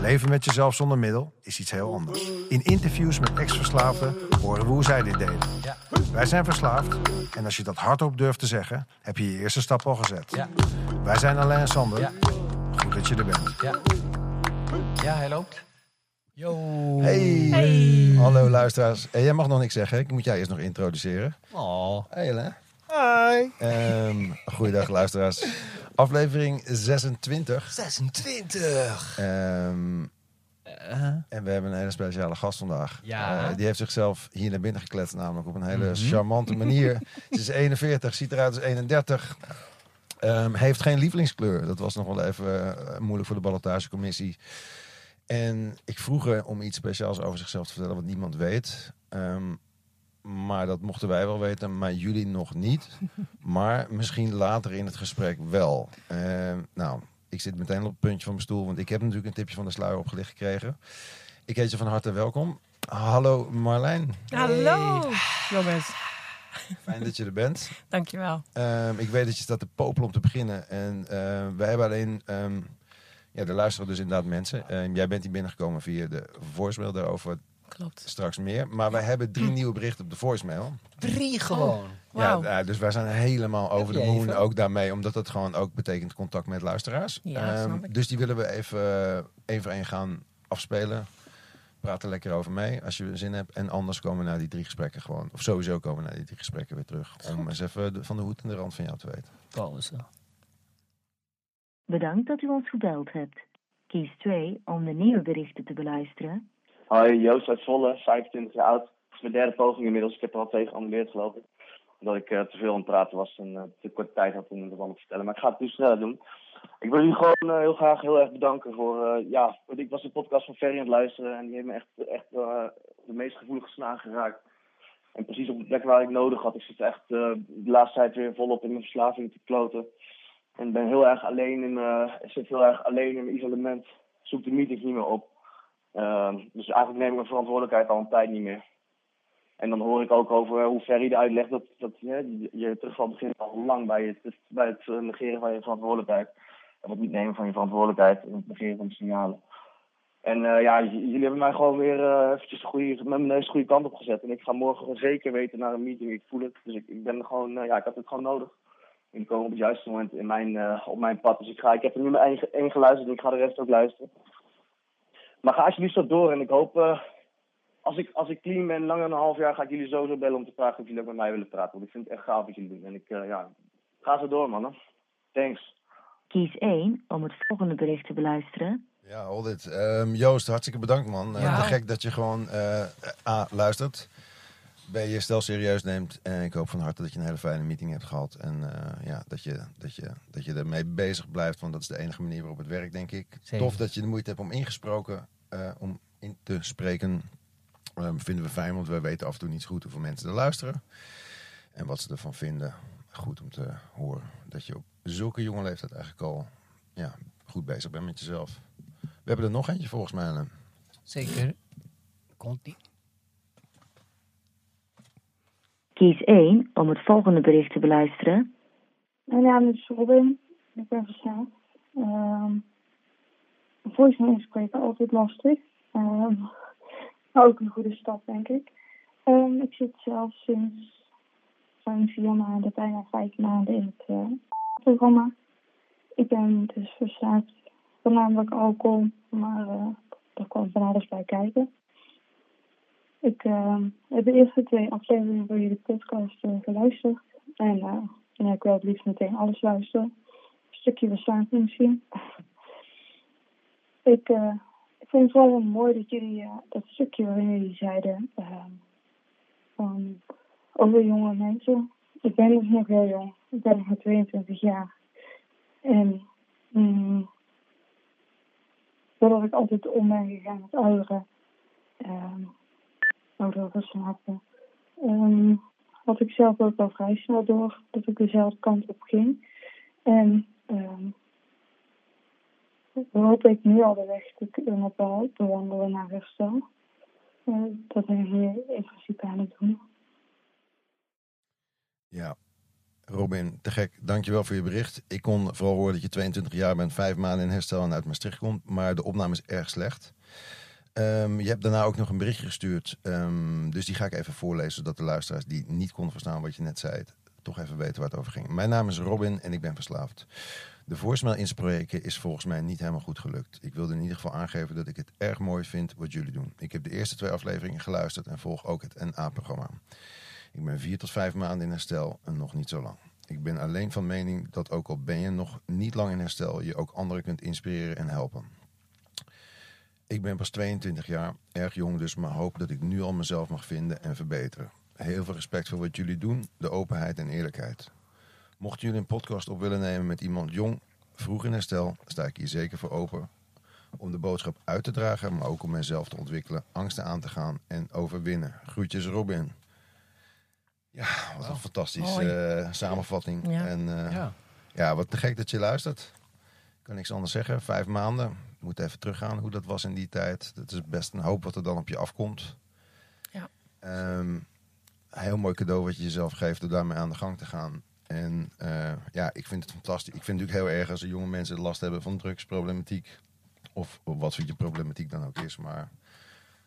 leven met jezelf zonder middel is iets heel anders. In interviews met ex-verslaafden horen we hoe zij dit deden. Ja. Wij zijn verslaafd en als je dat hardop durft te zeggen, heb je je eerste stap al gezet. Ja. Wij zijn Alain en Sander. Ja. Goed dat je er bent. Ja. Ja, hij loopt. Yo. Hey. Hallo luisteraars. Hey, jij mag nog niks zeggen. Ik moet jij eerst nog introduceren. Oh. Hey Alain. Hi. Ehm goeiedag luisteraars. Aflevering 26. 26. Ehm, en we hebben een hele speciale gast vandaag. Ja. Eh, die heeft zichzelf hier naar binnen gekletst, namelijk op een hele Mhm. charmante manier. Ze is 41, ziet eruit als 31. Ehm, heeft geen lievelingskleur. Dat was nog wel even eh, moeilijk voor de ballotagecommissie. En ik vroeg haar om iets speciaals over zichzelf te vertellen, wat niemand weet. Ehm, maar dat mochten wij wel weten, maar jullie nog niet. Maar misschien later in het gesprek wel. Ehm, nou, ik zit meteen op het puntje van mijn stoel, want ik heb natuurlijk een tipje van de sluier opgelicht gekregen. Ik heet je van harte welkom. Hallo Marlijn, Hallo, jongens. fijn dat je er bent. Dankjewel. Ehm, ik weet dat je staat te popelen om te beginnen. En ehm, wij hebben alleen... ehm, ja, er luisteren dus inderdaad mensen. Ehm, jij bent hier binnengekomen via de voicemail daarover Klopt. straks meer. Maar wij hebben drie nieuwe berichten op de voicemail. Drie gewoon. Wauw. Ja, ja, dus wij zijn helemaal over de moon even? ook daarmee. Omdat dat gewoon ook betekent contact met luisteraars. Ja, Ehm, dus die willen we even eh, één voor één gaan afspelen. Praat er lekker over mee als je zin hebt. En anders komen we naar die drie gesprekken gewoon. Of sowieso komen we naar die drie gesprekken weer terug. Om eens even de- van de hoed en de rand van jou te weten. Pauze. Bedankt dat u ons gebeld hebt. Kies 2 om de nieuwe berichten te beluisteren. Hoi, Joost uit Zwolle, 25 jaar oud. Het is mijn derde poging inmiddels. Ik heb er al twee geannuleerd, geloof ik. Omdat ik eh, te veel aan het praten was en eh, te kort tijd had om het allemaal te vertellen. Maar ik ga het nu sneller doen. Ik wil jullie gewoon eh, heel graag heel erg bedanken voor... ja, ik was de podcast van Ferry aan het luisteren en die heeft me echt, echt de meest gevoelige snaar geraakt. En precies op de plek waar ik nodig had. Ik zit echt de laatste tijd weer volop in mijn verslaving te kloten. En ben heel erg alleen in, zit heel erg alleen in mijn isolement. Zoek de meetings niet meer op. Ehm, dus eigenlijk neem ik mijn verantwoordelijkheid al een tijd niet meer. En dan hoor ik ook over hoe Ferry de uitlegt dat, dat je, je terugval begint al lang bij het, bij het eh, negeren van je verantwoordelijkheid. En het niet nemen van je verantwoordelijkheid en het negeren van de signalen. En eh, ja, jullie hebben mij gewoon weer eh, eventjes de goede, met mijn neus de goede kant op gezet. En ik ga morgen zeker weten naar een meeting. Ik voel het. Dus ik, ik ben gewoon, eh, ja, ik had het gewoon nodig. En die komen op het juiste moment in mijn, eh, op mijn pad. Dus ik, ga, ik heb er nu ge- één geluisterd en ik ga de rest ook luisteren. Maar ga alsjeblieft zo door. En ik hoop, eh, als, ik, als ik clean ben, langer dan een half jaar, ga ik jullie sowieso bellen om te vragen of jullie ook met mij willen praten. Want ik vind het echt gaaf wat jullie doen. En ik, eh, ja, ga zo door, mannen. Thanks. Kies 1 om het volgende bericht te beluisteren. Ja, al dit. Ehm, Joost, hartstikke bedankt man. Eh, Ja. te gek dat je gewoon eh, A, luistert. B, je stel serieus neemt. En ik hoop van harte dat je een hele fijne meeting hebt gehad. En eh, ja, dat je, dat, je, dat je ermee bezig blijft. Want dat is de enige manier waarop het werkt, denk ik. Zeker. Tof dat je de moeite hebt om ingesproken, eh, om in te spreken. Ehm, vinden we fijn, want we weten af en toe niet goed hoeveel mensen er luisteren. En wat ze ervan vinden. Goed om te horen dat je op zulke jonge leeftijd eigenlijk al ja, goed bezig bent met jezelf. We hebben er nog eentje volgens mij. Zeker. Komt. Kies 1 om het volgende bericht te beluisteren. Mijn naam is Robin. Ik ben verslaafd. Ehm voicemail spreken altijd lastig. Ehm, maar ook een goede stap, denk ik. Ehm, ik zit zelf sinds zo'n vier maanden, bijna vijf maanden in het eh, programma. Ik ben dus verslaafd, voornamelijk alcohol, maar eh er kwam van alles bij kijken. Ik ehm, heb de eerste twee afleveringen van jullie podcast eh, geluisterd. En ja, ik wil het liefst meteen alles luisteren. Een stukje verslaving misschien. ik, eh, ik vind het wel mooi dat jullie dat stukje waarin jullie zeiden ehm, van over jonge mensen. Ik ben dus nog heel jong. Ik ben nog maar 22 jaar. En mm, doordat ik altijd om ben gegaan met ouderen, ehm oudere verslaafden, ehm, had ik zelf ook al vrij snel door dat ik dezelfde kant op ging. En ehm hoop ik nu al de weg te kunnen be- bewandelen naar herstel. Eh, dat ben ik hier in principe aan het doen. Ja, Robin, te gek. Dankjewel voor je bericht. Ik kon vooral horen dat je 22 jaar bent, vijf maanden in herstel en uit Maastricht komt. Maar de opname is erg slecht. Ehm, je hebt daarna ook nog een berichtje gestuurd. ehm, dus die ga ik even voorlezen, zodat de luisteraars die niet konden verstaan wat je net zei, toch even weten waar het over ging. Mijn naam is Robin en ik ben verslaafd. De voicemail inspreken is volgens mij niet helemaal goed gelukt. Ik wilde in ieder geval aangeven dat ik het erg mooi vind wat jullie doen. Ik heb de eerste twee afleveringen geluisterd en volg ook het NA-programma. Ik ben vier tot vijf maanden in herstel en nog niet zo lang. Ik ben alleen van mening dat ook al ben je nog niet lang in herstel, je ook anderen kunt inspireren en helpen. Ik ben pas 22 jaar, erg jong dus, maar hoop dat ik nu al mezelf mag vinden en verbeteren. Heel veel respect voor wat jullie doen, de openheid en eerlijkheid. Mochten jullie een podcast op willen nemen met iemand jong, vroeg in herstel, sta ik hier zeker voor open. Om de boodschap uit te dragen, maar ook om mezelf te ontwikkelen, angsten aan te gaan en overwinnen. Groetjes Robin. Ja, wat een fantastische Mooi. eh, samenvatting. Ja. En eh, ja. Ja. wat te gek dat je luistert. Ik kan niks anders zeggen. Vijf maanden. Moet even teruggaan hoe dat was in die tijd. Dat is best een hoop wat er dan op je afkomt. Ja. Ehm, heel mooi cadeau wat je jezelf geeft door daarmee aan de gang te gaan. En eh, ja, ik vind het fantastisch. Ik vind het natuurlijk heel erg als er jonge mensen last hebben van drugsproblematiek. Of, of wat voor je problematiek dan ook is. Maar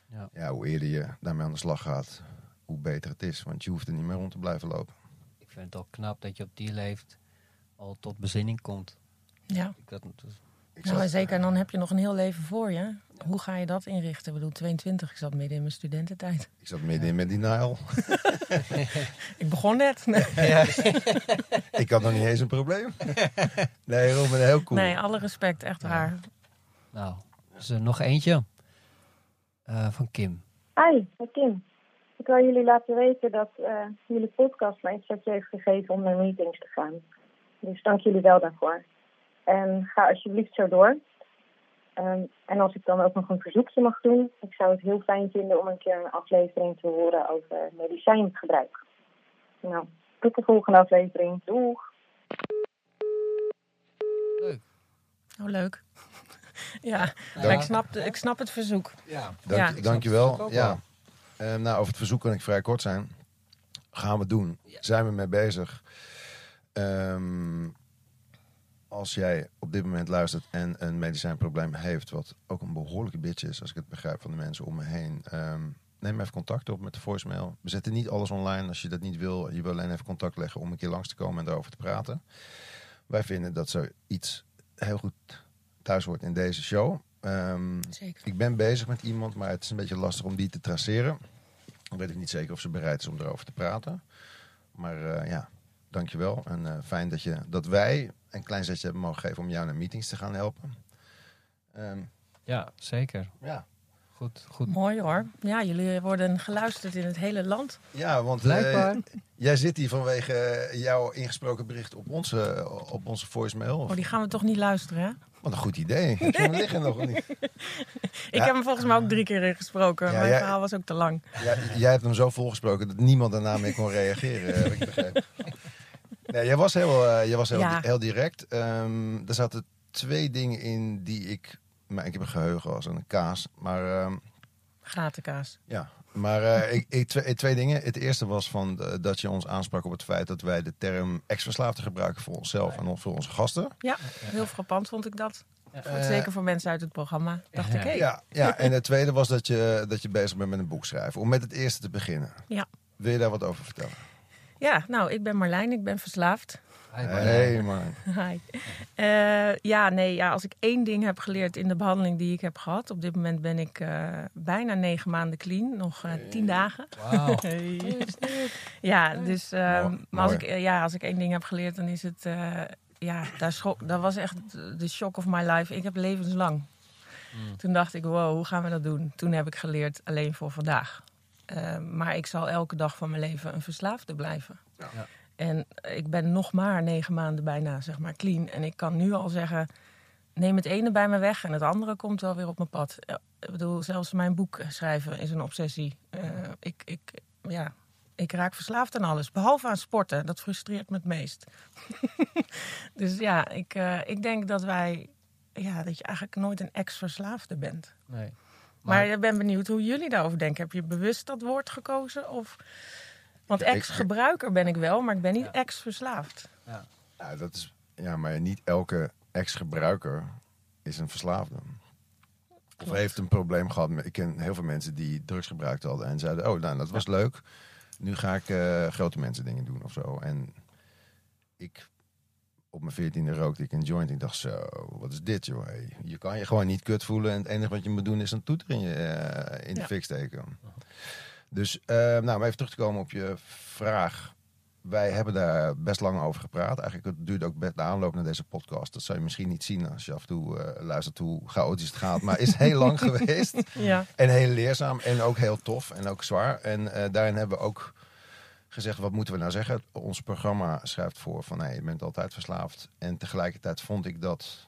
Ja. ja, hoe eerder je daarmee aan de slag gaat, hoe beter het is. Want je hoeft er niet meer rond te blijven lopen. Ik vind het ook knap dat je op die leeft al tot bezinning komt. Ja. Ik dus- Nou, zat- zeker, en dan heb je nog een heel leven voor je. Hoe ga je dat inrichten? Ik bedoel, 22, ik zat midden in mijn studententijd. ik zat midden in met die Nile. Ik begon net. Nee, Ik had nog niet eens een probleem. Nee, Robin, heel cool. nee alle respect, echt waar. nou, is er nog eentje Eh, van Kim. Hi, Kim. Ik wil jullie laten weten dat eh, jullie podcast mij een setje heeft gegeven om naar meetings te gaan. Dus dank jullie wel daarvoor. En ga alsjeblieft zo door. Ehm, en als ik dan ook nog een verzoekje mag doen, ik zou het heel fijn vinden om een keer een aflevering te horen over medicijngebruik. Nou, tot de volgende aflevering. Doeg! Oh, leuk. ja, ik snap, de- ik snap het verzoek. Ja. Dank, Ja. dankjewel. Ja. wel. Eh, nou, over het verzoek kan ik vrij kort zijn. Gaan we doen. Zijn we mee bezig. Ehm, als jij op dit moment luistert en een medicijnprobleem heeft, wat ook een behoorlijke bitch is, als ik het begrijp van de mensen om me heen, ehm, neem even contact op met de voicemail. We zetten niet alles online als je dat niet wil. Je wil alleen even contact leggen om een keer langs te komen en erover te praten. Wij vinden dat zoiets heel goed thuis hoort in deze show. Ehm, Zeker. ik ben bezig met iemand, maar het is een beetje lastig om die te traceren. Dan weet ik niet zeker of ze bereid is om erover te praten. Maar eh, ja, dankjewel. En eh, fijn dat, je, dat wij een klein zetje hebben mogen geven om jou naar meetings te gaan helpen. Ehm, ja, zeker. ja. Goed, goed. Mooi hoor. Ja, jullie worden geluisterd in het hele land. ja, want eh, jij zit hier vanwege jouw ingesproken bericht op onze, op onze voicemail. Oh, die gaan we toch niet luisteren, hè? Wat een goed idee. Heb je hem liggen nog niet? Ik Ja. heb hem volgens mij ook drie keer ingesproken. Ja, Mijn jij- verhaal was ook te lang. Ja, jij hebt hem zo volgesproken dat niemand daarna meer kon reageren, heb ik begrepen. Nee, jij was heel, eh, jij was heel, Ja. heel direct. Ehm, er zaten twee dingen in die ik... Maar ik heb een geheugen als een kaas. Maar ehm, Gatenkaas. ja, maar eh, ik, ik, twee, twee dingen. Het eerste was van, eh, dat je ons aansprak op het feit dat wij de term ex-verslaafde gebruiken voor onszelf en voor onze gasten. Ja, heel frappant vond ik dat. Eh, Zeker voor mensen uit het programma. Dacht ik, hé. Ja, ja, en het tweede was dat je, dat je bezig bent met een boek schrijven. Om met het eerste te beginnen. Ja. Wil je daar wat over vertellen? Ja, nou, ik ben Marlijn, ik ben verslaafd. Hi, Hey man. Hi. Eh, ja, nee, ja, als ik één ding heb geleerd in de behandeling die ik heb gehad. Op dit moment ben ik eh, bijna negen maanden clean, nog eh, tien dagen. Wauw. Hey. Ja, dus eh, Mooi, maar als ik, ja, als ik één ding heb geleerd, dan is het. eh, ja, daar schok, dat was echt de shock of my life. Ik heb levenslang. Toen dacht ik, wow, hoe gaan we dat doen? Toen heb ik geleerd alleen voor vandaag. Eh, maar ik zal elke dag van mijn leven een verslaafde blijven. Ja. En ik ben nog maar negen maanden bijna, zeg maar, clean. En ik kan nu al zeggen, neem het ene bij me weg en het andere komt wel weer op mijn pad. Ik bedoel, zelfs mijn boek schrijven is een obsessie. Eh, ik, ik, ja, ik raak verslaafd aan alles. Behalve aan sporten. Dat frustreert me het meest. dus ja, ik, eh, ik denk dat wij... Ja, dat je eigenlijk nooit een ex-verslaafde bent. Nee. Maar, ik ben benieuwd hoe jullie daarover denken. Heb je bewust dat woord gekozen? Of... Want Ja, ik- ex-gebruiker ben ik wel, maar ik ben niet ex-verslaafd. Ja, dat is, ja, maar niet elke ex-gebruiker is een verslaafde. Of heeft een probleem gehad. Met, ik ken heel veel mensen die drugs gebruikt hadden en zeiden: Oh, nou, dat was leuk. Nu ga ik eh, grote mensen dingen doen of zo. En ik, op mijn veertiende rookte ik een joint. Ik dacht: Zo, wat is dit, joh? Hey, je kan je gewoon niet kut voelen. En het enige wat je moet doen is een toeter in, je, eh, in de Ja. fik steken. Dus, eh, nou, om even terug te komen op je vraag wij hebben daar best lang over gepraat. Eigenlijk het duurt ook best de aanloop naar deze podcast. Dat zou je misschien niet zien als je af en toe eh, luistert hoe chaotisch het gaat. Maar is heel lang geweest. Ja. En heel leerzaam en ook heel tof en ook zwaar. En eh, daarin hebben we ook gezegd, wat moeten we nou zeggen? Ons programma schrijft voor van, nee, je bent altijd verslaafd. En tegelijkertijd vond ik dat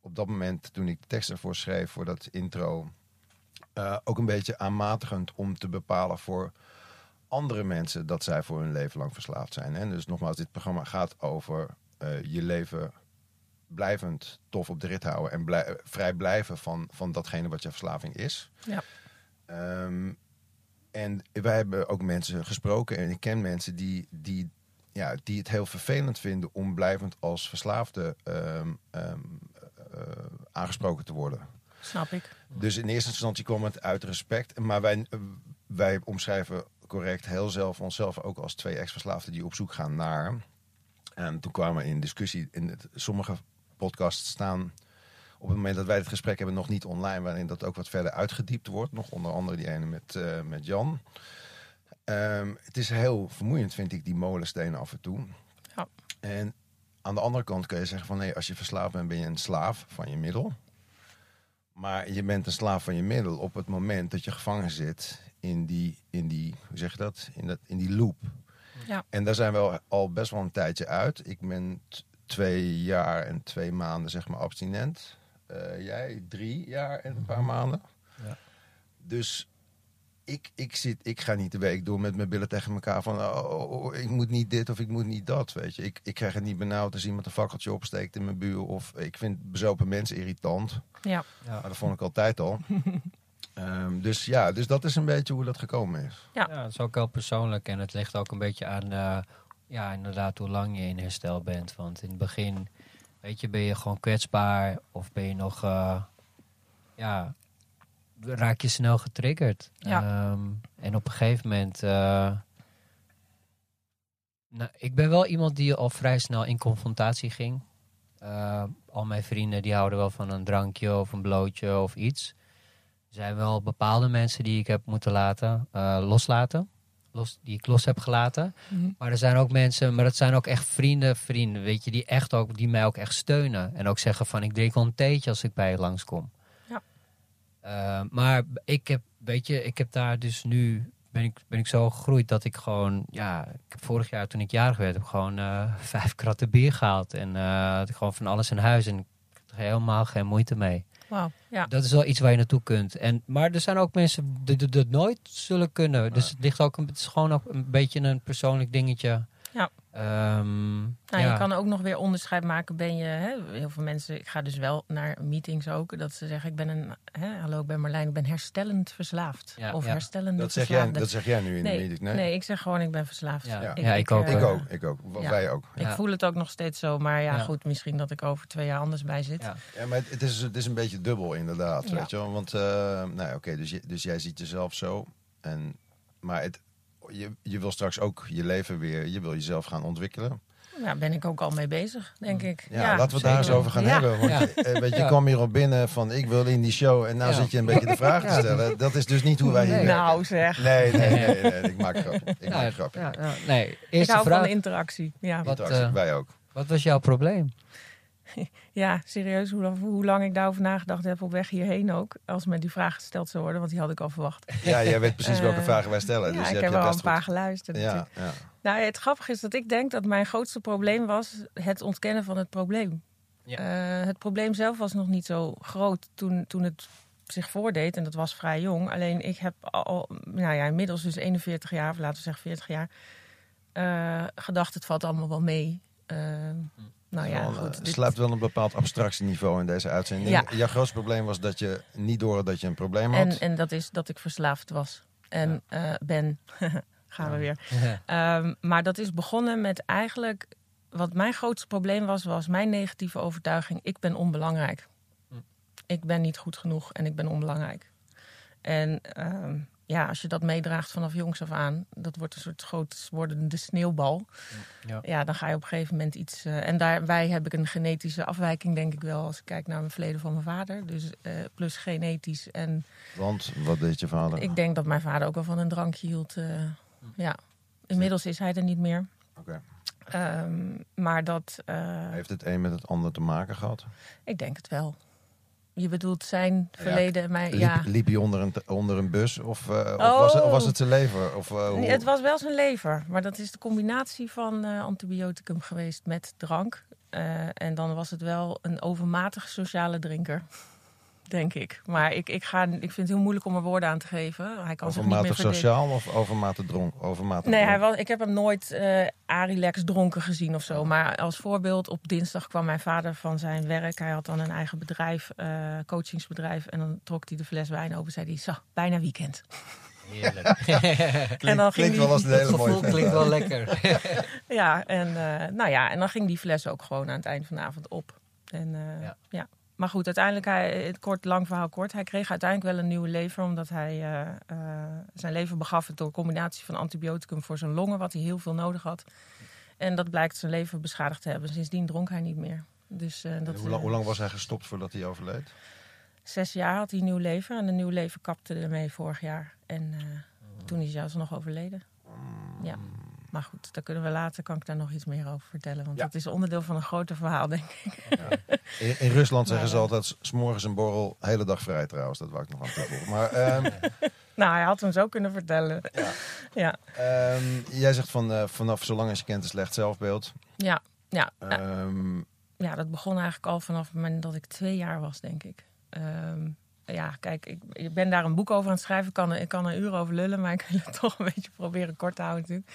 op dat moment, toen ik de tekst ervoor schreef, voor dat intro... eh, ook een beetje aanmatigend om te bepalen voor andere mensen dat zij voor hun leven lang verslaafd zijn. Hè? Dus nogmaals, dit programma gaat over eh, je leven blijvend tof op de rit houden en blij- vrij blijven van, van datgene wat je verslaving is. Ja. Ehm, en wij hebben ook mensen gesproken en ik ken mensen die, die, ja, die het heel vervelend vinden om blijvend als verslaafde ehm, ehm, eh, aangesproken te worden. Snap ik. Dus in eerste instantie kwam het uit respect. Maar wij, wij omschrijven correct heel zelf onszelf ook als twee ex-verslaafden die op zoek gaan naar. En toen kwamen we in discussie. In het, sommige podcasts staan op het moment dat wij het gesprek hebben nog niet online, waarin dat ook wat verder uitgediept wordt. Nog onder andere die ene met, eh, met Jan. Ehm, het is heel vermoeiend, vind ik, die molenstenen af en toe. Ja. En aan de andere kant kun je zeggen van nee, als je verslaafd bent, ben je een slaaf van je middel. Maar je bent een slaaf van je middel op het moment dat je gevangen zit in die, in die hoe zeg je dat? In, dat, in die loop. Ja. En daar zijn we al- best wel een tijdje uit. Ik ben twee jaar en twee maanden zeg maar abstinent. Eh, jij drie jaar en een paar maanden. Ja. Dus ik, ik, zit, ik ga niet de week door met mijn billen tegen elkaar van... Oh, oh, ik moet niet dit of ik moet niet dat, weet je. Ik, ik krijg het niet benauwd als iemand een fakkeltje opsteekt in mijn buur. Of ik vind bezopen mensen irritant. Ja. Maar dat vond ik altijd al. Ehm, dus ja, dus dat is een beetje hoe dat gekomen is. Ja. Ja, het is ook heel persoonlijk en het ligt ook een beetje aan, eh, ja, inderdaad, hoe lang je in herstel bent. Want in het begin, weet je, ben je gewoon kwetsbaar of ben je nog, eh, ja, raak je snel getriggerd. Ja. Ehm, en op een gegeven moment, eh, nou, ik ben wel iemand die al vrij snel in confrontatie ging. Eh, al mijn vrienden die houden wel van een drankje of een blootje of iets. Er zijn wel bepaalde mensen die ik heb moeten laten, loslaten. Los, die ik los heb gelaten. Mhm. Maar er zijn ook mensen, maar dat zijn ook echt vrienden, vrienden, weet je, die, echt ook, die mij ook echt steunen. En ook zeggen van, ik drink wel een theetje als ik bij je langskom. Ja. Eh, maar ik heb, weet je, ik heb daar dus nu, ben ik, ben ik zo gegroeid dat ik gewoon, ja, ik heb vorig jaar toen ik jarig werd, heb ik gewoon eh, vijf kratten bier gehaald. En eh, had ik gewoon van alles in huis en ik had er helemaal geen moeite mee. Ja. Dat is wel iets waar je naartoe kunt. En, maar er zijn ook mensen die die dat nooit zullen kunnen. Dus het, ligt ook, een- het is gewoon ook een beetje een persoonlijk dingetje. Ja. Ehm, Nou, ja. Je kan ook nog weer onderscheid maken. Ben je, hè, heel veel mensen, ik ga dus wel naar meetings ook, dat ze zeggen: Ik ben een, hè, hallo, ik ben Marlijn, ik ben herstellend verslaafd. Ja, of ja. herstellende Dat zeg, jij, dat zeg jij nu in nee, de meeting, nee? nee? ik zeg gewoon: Ik ben verslaafd. Ja. Ja. Ja, ik ook, eh, Ik ook, ik ook. Ja. Wij ook. Ik voel het ook nog steeds zo, maar ja, Ja. goed, misschien dat ik over twee jaar anders bij zit. Ja. Ja, maar het, het is, het is een beetje dubbel inderdaad, Ja. weet je wel. Want, eh, nou ja, oké, dus, je- dus jij ziet jezelf zo. En, maar het, je, je wil straks ook je leven weer, je wil jezelf gaan ontwikkelen. Daar ben ik ook al mee bezig, denk ik. Ja, laten we het daar eens over gaan Ja. hebben. Want Ja. eh, weet je, Ja. kwam hier op binnen van ik wil in die show. En nou Ja. zit je een beetje de vraag te Ja. stellen. Dat is dus niet hoe wij hier Nee. werken. Nou zeg, Nee, nee, nee, nee, ik maak grapje. Ik maak Ja, een grapje. ja, ja, nee, ik eerste hou vraag. van de interactie. Ja. Wat, Interactie, eh, wij ook. Wat was jouw probleem? ja, serieus, hoe, lang- hoe lang ik daarover nagedacht heb op weg hierheen ook. Als me die vraag gesteld zou worden, want die had ik al verwacht. Ja, jij weet precies welke Eh, vragen wij stellen. ja, dus je ik hebt heb best een paar goed- geluisterd. natuurlijk. Ja, ja. Nou, het grappige is dat ik denk dat mijn grootste probleem was het ontkennen van het probleem. Ja. Eh, het probleem zelf was nog niet zo groot toen, toen het zich voordeed. En dat was vrij jong. Alleen ik heb al, nou ja, inmiddels dus 41 jaar, of laten we zeggen 40 jaar, eh, gedacht het valt allemaal wel mee. Eh, nou ja, Wel, goed. eh, dit- sluipt wel een bepaald abstractieniveau in deze uitzending. Ja. Jouw grootste probleem was dat je niet door had dat je een probleem had. en, en dat is dat ik verslaafd was. En eh, ben. Gaan we weer. Ehm, maar dat is begonnen met eigenlijk. Wat mijn grootste probleem was, was mijn negatieve overtuiging: ik ben onbelangrijk. Ik ben niet goed genoeg en ik ben onbelangrijk. En ehm, ja, als je dat meedraagt vanaf jongs af aan, dat wordt een soort groot wordende sneeuwbal. Ja. Ja, dan ga je op een gegeven moment iets. eh, en daarbij heb ik een genetische afwijking, denk ik wel, als ik kijk naar mijn verleden van mijn vader. Dus eh, plus genetisch en Want, wat deed je vader? ik denk dat mijn vader ook wel van een drankje hield. eh, ja, inmiddels is hij er niet meer. Oké. Ehm, maar dat, eh, Heeft het een met het ander te maken gehad? ik denk het wel. Je bedoelt zijn verleden en mijn, Liep, ja. liep hij onder een, onder een bus? Of, eh, of, Oh. was, het, of was het zijn lever? Of, eh, Nee, het was wel zijn lever, maar dat is de combinatie van eh, antibioticum geweest met drank. En dan was het wel een overmatig sociale drinker, denk ik. Maar ik, ik, ga, ik vind het heel moeilijk om er woorden aan te geven. Hij kan zich niet meer overmatig sociaal of overmatig dronk? Overmatig Nee, hij was, ik heb hem nooit eh Arilex dronken gezien of zo. Maar als voorbeeld, op dinsdag kwam mijn vader van zijn werk. Hij had dan een eigen bedrijf, eh, coachingsbedrijf. En dan trok hij de fles wijn open. Zei hij, zo, bijna weekend. Heerlijk. en dan ging Klinkt die- wel als een Het hele mooie vent. klinkt wel lekker. Ja, en, eh, nou ja, en dan ging die fles ook gewoon aan het eind van de avond op. En, eh, Ja. ja. Maar goed, uiteindelijk, hij, het kort, lang verhaal kort. Hij kreeg uiteindelijk wel een nieuwe lever. Omdat hij eh, eh, zijn lever begaf door een combinatie van antibioticum voor zijn longen. Wat hij heel veel nodig had. En dat blijkt zijn lever beschadigd te hebben. Sindsdien dronk hij niet meer. Dus eh, dat, hoe, lang, hoe lang was hij gestopt voordat hij overleed? zes jaar had hij een nieuw lever. En een nieuw lever kapte ermee vorig jaar. En eh, toen is hij alsnog overleden. Ja. Maar goed, daar kunnen we later, kan ik daar nog iets meer over vertellen. Want Ja. dat is onderdeel van een groter verhaal, denk ik. In, in Rusland zeggen ze eh, altijd, s- morgens een borrel, hele dag vrij trouwens. Dat wou ik nog aan toevoegen. Maar ehm, Nou, hij had hem zo kunnen vertellen. Ja. Ja, ehm, jij zegt van, eh, vanaf zolang als je kent een slecht zelfbeeld. ja, ja. ja. Ehm, ja, dat begon eigenlijk al vanaf het moment dat ik twee jaar was, denk ik. Ehm, ja, kijk, ik, ik ben daar een boek over aan het schrijven. Ik kan, ik kan er een uur over lullen, maar ik wil het toch een beetje proberen kort te houden natuurlijk.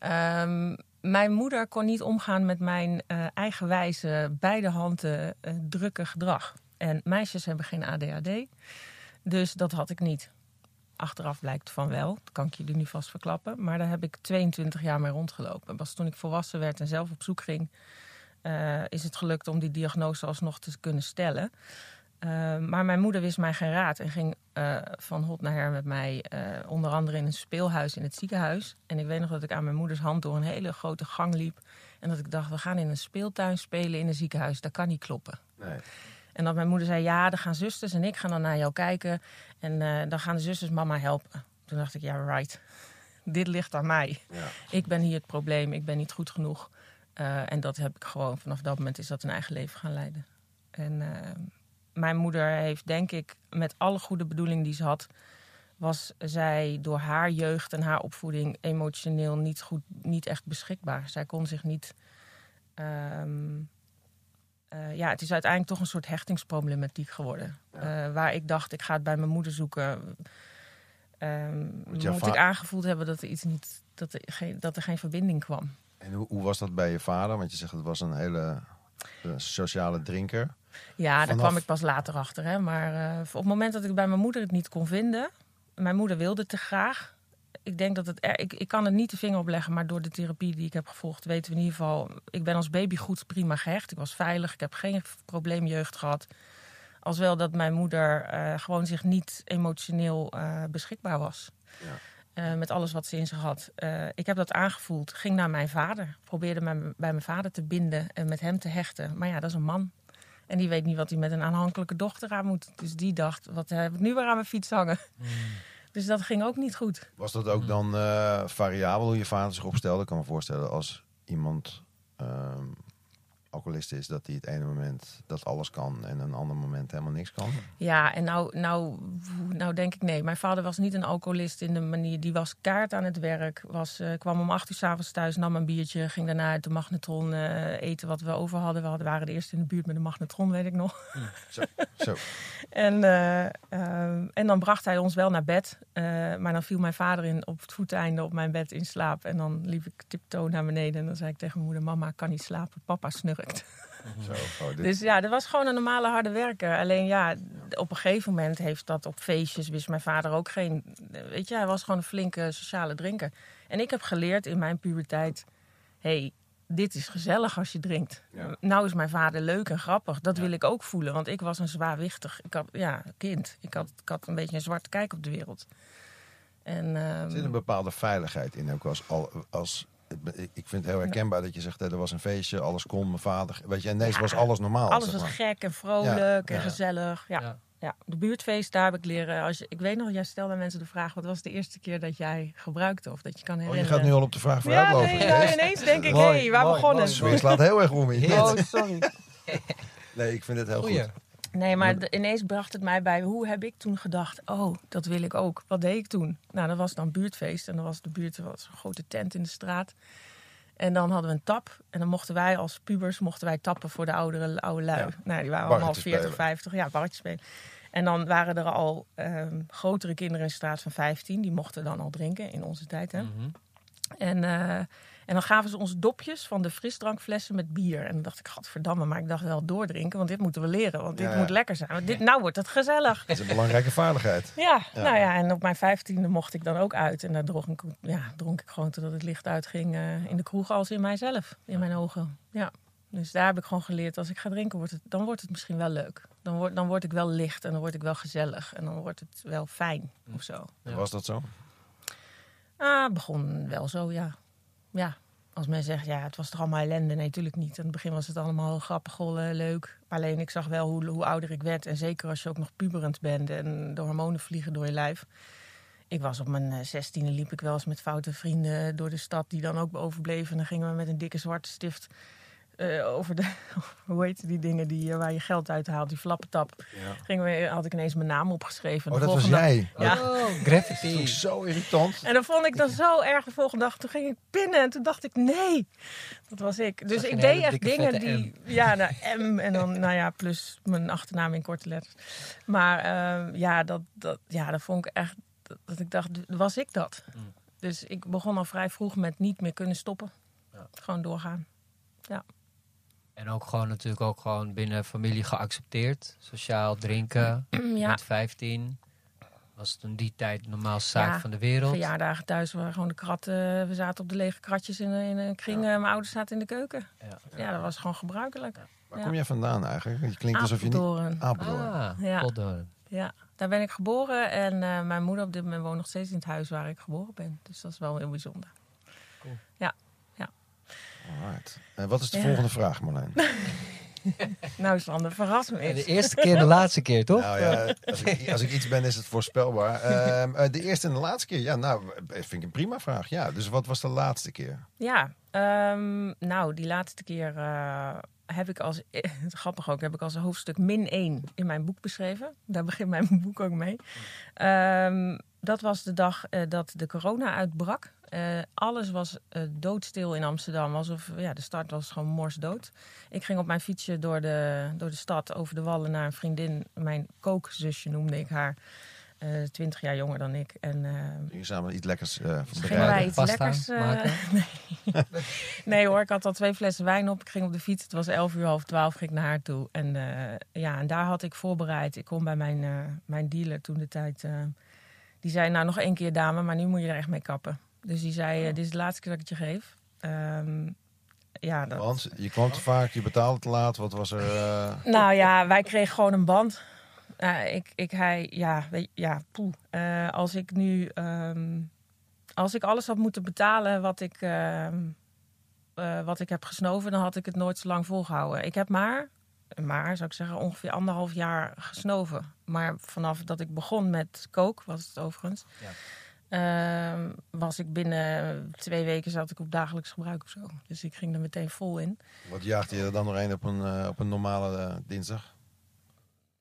Ehm, mijn moeder kon niet omgaan met mijn eh, eigenwijze, beide handen eh, drukke gedrag. En meisjes hebben geen ADHD, dus dat had ik niet. Achteraf blijkt van wel, dat kan ik jullie nu vast verklappen. Maar daar heb ik 22 jaar mee rondgelopen. Pas toen ik volwassen werd en zelf op zoek ging, eh, is het gelukt om die diagnose alsnog te kunnen stellen. Eh, maar mijn moeder wist mij geen raad en ging eh, van hot naar her met mij, eh, onder andere in een speelhuis in het ziekenhuis. En ik weet nog dat ik aan mijn moeders hand door een hele grote gang liep. En dat ik dacht, we gaan in een speeltuin spelen in een ziekenhuis. Dat kan niet kloppen. nee. En dat mijn moeder zei, ja, dan gaan zusters en ik gaan dan naar jou kijken. En eh, dan gaan de zusters mama helpen. Toen dacht ik, ja, right. Dit ligt aan mij. Ja. Ik ben hier het probleem, ik ben niet goed genoeg. En dat heb ik gewoon, vanaf dat moment is dat een eigen leven gaan leiden. En eh, mijn moeder heeft, denk ik, met alle goede bedoeling die ze had... was zij door haar jeugd en haar opvoeding emotioneel niet, goed, niet echt beschikbaar. Zij kon zich niet... ehm, eh, ja, het is uiteindelijk toch een soort hechtingsproblematiek geworden. Eh, waar ik dacht, ik ga het bij mijn moeder zoeken. Ehm, moet ik aangevoeld hebben dat er iets niet, dat er geen, dat er geen verbinding kwam. En hoe, hoe was dat bij je vader? Want je zegt het was een hele sociale drinker. Ja, daar kwam ik pas later achter. Hè. Maar eh, op het moment dat ik bij mijn moeder het niet kon vinden, mijn moeder wilde te graag. Ik denk dat het, er, ik, ik kan het niet de vinger opleggen, maar door de therapie die ik heb gevolgd, weten we in ieder geval. Ik ben als baby goed prima gehecht. Ik was veilig. Ik heb geen probleemjeugd gehad. Als wel dat mijn moeder eh, gewoon zich niet emotioneel eh, beschikbaar was. Eh, met alles wat ze in zich had. Eh, ik heb dat aangevoeld. Ging naar mijn vader. Probeerde mij bij mijn vader te binden en met hem te hechten. Maar ja, dat is een man. En die weet niet wat hij met een aanhankelijke dochter aan moet. Dus die dacht, wat heb ik nu weer aan mijn fiets hangen? Dus dat ging ook niet goed. Was dat ook dan eh, variabel hoe je vader zich opstelde? Ik kan me voorstellen als iemand ehm, alcoholist is, dat hij het ene moment dat alles kan en een ander moment helemaal niks kan? Ja, en nou, nou, nou denk ik nee. Mijn vader was niet een alcoholist in de manier. Die was kaart aan het werk. Was, eh, kwam om acht uur s'avonds thuis, nam een biertje. Ging daarna uit de magnetron eh, eten wat we over hadden. We hadden, waren de eerste in de buurt met de magnetron, weet ik nog. Zo, zo. En, eh, ehm, en dan bracht hij ons wel naar bed. Maar dan viel mijn vader in, op het voeteinde op mijn bed in slaap. En dan liep ik tiptoe naar beneden. En dan zei ik tegen mijn moeder: Mama, kan niet slapen. Papa snurkt. zo. Oh, dit- Dus ja, dat was gewoon een normale harde werker. Alleen ja, op een gegeven moment heeft dat op feestjes, wist mijn vader ook geen. Weet je, hij was gewoon een flinke sociale drinker. En ik heb geleerd in mijn puberteit: hey, dit is gezellig als je drinkt. Ja. Nou is mijn vader leuk en grappig. Dat wil ik ook voelen, want ik was een zwaarwichtig ik had, ja, kind. Ik had, ik had een beetje een zwarte kijk op de wereld. En, Er ehm, zit een bepaalde veiligheid in. Ook als, al- als, ik vind het heel herkenbaar dat je zegt, hè, er was een feestje, alles kon, mijn vader. Weet je, en ineens Ja, was alles normaal. alles was maar. gek en vrolijk Ja, en ja. gezellig. Ja. Ja. Ja, de buurtfeest, daar heb ik leren. Als je, ik weet nog, jij stelde mensen de vraag: wat was de eerste keer dat jij gebruikte of dat je kan Oh, herinneren? je gaat nu al op de vraag vooruit Ja, lopen. nee, nou, ineens denk ik: hé, hey, waar mooi, begonnen? mooi. Sfeer slaat heel erg om in. Oh, sorry. Nee, ik vind het heel Goeie. goed. Nee, maar de- ineens bracht het mij bij: hoe heb ik toen gedacht? Oh, dat wil ik ook. Wat deed ik toen? Nou, dat was dan buurtfeest en dan was de buurt was een grote tent in de straat. En dan hadden we een tap. En dan mochten wij als pubers mochten wij tappen voor de oudere oude lui. Ja. Nou, die waren allemaal Barretjes 40, spelen. 50. Ja, barretjes spelen. En dan waren er al ehm, grotere kinderen in de straat van 15. Die mochten dan al drinken in onze tijd. Hè? Mhm. En, eh, en dan gaven ze ons dopjes van de frisdrankflessen met bier. En dan dacht ik, gadverdamme, maar ik dacht wel doordrinken. Want dit moeten we leren. Want dit Ja, ja. moet lekker zijn. Want dit, nou wordt het gezellig. Dat is een belangrijke vaardigheid. Ja, Ja. nou ja, en op mijn vijftiende mocht ik dan ook uit. En daar dronk ik, ja, dronk ik gewoon totdat het licht uitging eh, in de kroeg als in mijzelf, in mijn ogen. Ja. Dus daar heb ik gewoon geleerd, als ik ga drinken, wordt het, dan wordt het misschien wel leuk. Dan word, dan word ik wel licht en dan word ik wel gezellig. En dan wordt het wel fijn of zo. Ja. Was dat zo? Ah, begon wel zo, ja. Ja, als men zegt, ja, het was toch allemaal ellende? Nee, natuurlijk niet. In het begin was het allemaal grappig, hollen, leuk. Alleen ik zag wel hoe, hoe ouder ik werd. En zeker als je ook nog puberend bent en de hormonen vliegen door je lijf. Ik was op mijn eh, zestiende, liep ik wel eens met foute vrienden door de stad... die dan ook overbleven. En dan gingen we met een dikke zwarte stift eh, over de... hoe heet die dingen die, eh, waar je geld uit haalt, die flappentap. Gingen we, had ik ineens mijn naam opgeschreven. Oh, De dat was volgende- jij. Ja. Oh, Dat is graffiti. zo irritant. En dan vond ik dat zo erg de volgende dag. Toen ging ik binnen en toen dacht ik, nee, dat was ik. Dus ik deed echt dingen die... Ja, nou, M en dan, nou ja, plus mijn achternaam in korte letters. Maar ehm, ja, dat, dat, ja, dat vond ik echt... Dat, dat ik dacht, was ik dat? Mm. Dus ik begon al vrij vroeg met niet meer kunnen stoppen. Ja. Gewoon doorgaan. En ook gewoon natuurlijk ook gewoon binnen familie geaccepteerd. Sociaal drinken. ja, Met 15. Was toen die tijd de normaalste zaak Ja, van de wereld. verjaardagen thuis waren gewoon de kratten. We zaten op de lege kratjes in, een- in een kring. eh, Mijn ouders zaten in de keuken. Ja. Ja, dat was gewoon gebruikelijk. Waar Ja. kom jij vandaan eigenlijk? Je klinkt alsof je niet... Apeldoorn. Apeldoorn. Ah, Ja. Apeldoorn. Ja, daar ben ik geboren en eh, mijn moeder op dit moment woont nog steeds in het huis waar ik geboren ben. Dus dat is wel heel bijzonder. Alright. En wat is de Ja. volgende vraag, Marlijn? Nou, Sander, verras me En de eens. eerste keer en de laatste keer, toch? Nou ja, als ik, als ik iets ben, is het voorspelbaar. Ehm, eh, de eerste en de laatste keer? Ja, nou, eh, vind ik een prima vraag. Ja, dus wat was de laatste keer? Ja, ehm, nou, die laatste keer eh, heb ik als, grappig ook, heb ik als hoofdstuk min 1 in mijn boek beschreven. Daar begint mijn boek ook mee. Ehm, dat was de dag eh, dat de corona uitbrak. Eh, alles was eh, doodstil in Amsterdam. Alsof ja, de stad was gewoon morsdood. Ik ging op mijn fietsje door de, door de stad over de wallen naar een vriendin. Mijn kookzusje noemde ik haar. eh, Twintig jaar jonger dan ik. En eh, Jullie samen iets lekkers eh van Gingen wij de iets pasta lekkers maken? nee. nee hoor, ik had al twee flessen wijn op. Ik ging op de fiets. Het was 11 uur, half 12 ging ik naar haar toe. En, eh, ja, en daar had ik voorbereid. Ik kom bij mijn, eh, mijn dealer toen de tijd. Die zei, nou nog één keer dame, maar nu moet je er echt mee kappen. Dus die zei, eh, dit is de laatste keer dat ik het je geef. Ehm, ja, dat, Want je kwam te vaak, je betaalde te laat. Wat was er? eh, nou ja, wij kregen gewoon een band. Eh, ik, ik, hij, ja, weet, ja, poeh. Eh, als ik nu, ehm, als ik alles had moeten betalen wat ik, ehm, eh, wat ik heb gesnoven, dan had ik het nooit zo lang volgehouden. Ik heb maar, maar zou ik zeggen, ongeveer anderhalf jaar gesnoven. Maar vanaf dat ik begon met kook, was het overigens, Ja. ehm, was ik binnen twee weken zat ik op dagelijks gebruik of zo. Dus ik ging er meteen vol in. Wat jaagt je er dan nog een op een, eh, op een normale eh, dinsdag?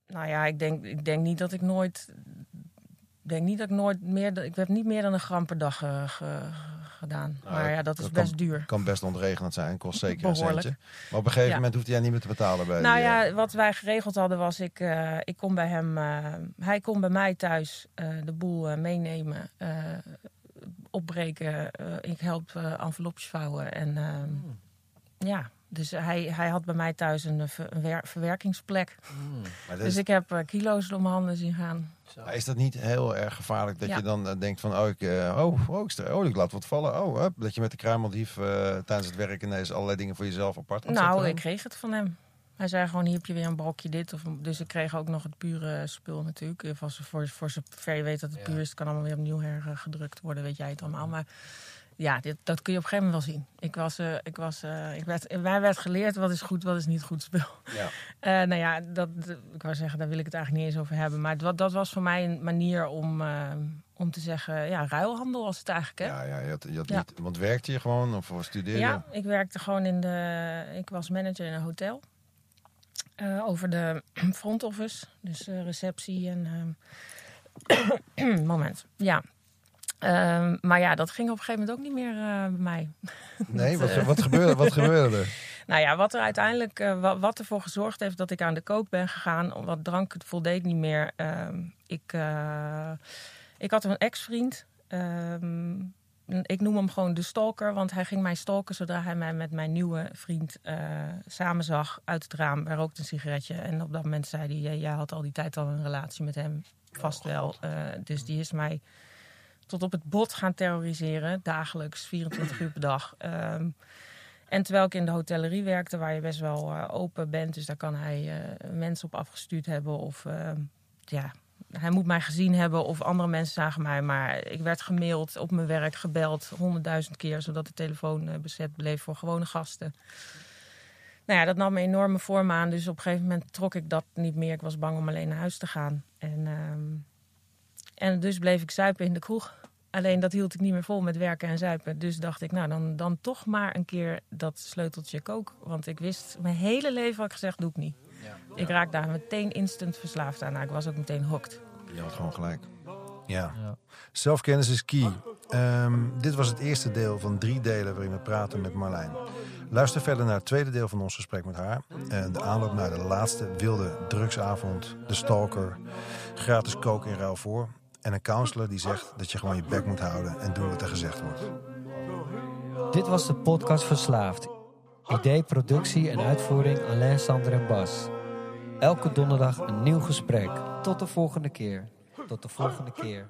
Nou ja, ik denk, ik denk niet dat ik nooit. Ik denk niet dat ik nooit meer. Ik heb niet meer dan een gram per dag eh, ge- gedaan. Nou, maar ja, dat is dat best duur. Kan best ontregelend zijn, kost zeker een Behoorlijk. centje. Maar op een gegeven Ja. moment hoefde jij niet meer te betalen bij Nou die, eh, ja, wat wij geregeld hadden was, ik, eh, ik kon bij hem, hij kon bij mij thuis de boel meenemen, opbreken. ik help envelopjes vouwen en ehm, ja, dus hij, hij had bij mij thuis een, eh, ver- verwerkingsplek. maar dat Dus is, ik heb eh, kilo's door mijn handen zien gaan. maar is dat niet heel erg gevaarlijk dat Ja. je dan eh, denkt van... Oh ik, oh, oh, ik, oh, ik laat wat vallen. Oh, hup, dat je met de kruimeldief tijdens het werk ineens allerlei dingen voor jezelf apart moet Nou, ik kreeg het van hem. Hij zei gewoon, hier heb je weer een balkje dit. Of, dus ik kreeg ook nog het pure spul natuurlijk. Of als, voor, voor zover je weet dat het Ja. puur is, het kan allemaal weer opnieuw hergedrukt worden, weet jij het allemaal. Maar ja, dit, dat kun je op een gegeven moment wel zien. Ik was, eh, ik was, eh, ik werd, mij werd geleerd wat is goed, wat is niet goed spul. Ja. Eh, nou ja, dat, ik wou zeggen, daar wil ik het eigenlijk niet eens over hebben. Maar dat, dat was voor mij een manier om, om te zeggen, ja, ruilhandel was het eigenlijk. Hè? Ja, ja, je had, je had Ja. niet... Want werkte je gewoon of studeerde je? Ja, ik werkte gewoon in de. Ik was manager in een hotel. Over de front office, dus receptie en. ehm, moment. Ja. Ehm, maar ja, dat ging op een gegeven moment ook niet meer eh, bij mij. Nee, Dat, wat, eh, wat, gebeurde, wat gebeurde er? Nou ja, wat er uiteindelijk, wa- wat ervoor gezorgd heeft dat ik aan de kook ben gegaan, wat drank het voldeed niet meer. Ehm, ik, ik had een ex-vriend. Ehm, ik noem hem gewoon de stalker, want hij ging mij stalken zodra hij mij met mijn nieuwe vriend samen zag uit het raam. Hij rookte een sigaretje en op dat moment zei hij, "Jij- had al die tijd al een relatie met hem, vast wel. Eh, dus die is mij tot op het bot gaan terroriseren, dagelijks, 24 uur per dag. Ehm, en terwijl ik in de hotellerie werkte, waar je best wel eh, open bent, dus daar kan hij eh, mensen op afgestuurd hebben. Of eh, ja, hij moet mij gezien hebben of andere mensen zagen mij. Maar ik werd gemaild, op mijn werk gebeld, honderdduizend keer, zodat de telefoon eh, bezet bleef voor gewone gasten. Nou ja, dat nam een enorme vorm aan. Dus op een gegeven moment trok ik dat niet meer. Ik was bang om alleen naar huis te gaan. En, ehm, en dus bleef ik zuipen in de kroeg. Alleen dat hield ik niet meer vol met werken en zuipen. Dus dacht ik, nou dan, dan toch maar een keer dat sleuteltje kook. Want ik wist, mijn hele leven had ik gezegd, doe ik niet. Ik raak daar meteen instant verslaafd aan. Nou, ik was ook meteen hooked. Je had gewoon gelijk. Ja. Ja. Zelfkennis is key. Ehm, dit was het eerste deel van drie delen waarin we praten met Marlijn. Luister verder naar het tweede deel van ons gesprek met haar. En de aanloop naar de laatste wilde drugsavond, de stalker, gratis koken in ruil voor en een counselor die zegt dat je gewoon je bek moet houden en doen wat er gezegd wordt. Dit was de podcast Verslaafd. Idee, productie en uitvoering Alain, Sander en Bas. Elke donderdag een nieuw gesprek. Tot de volgende keer. Tot de volgende keer.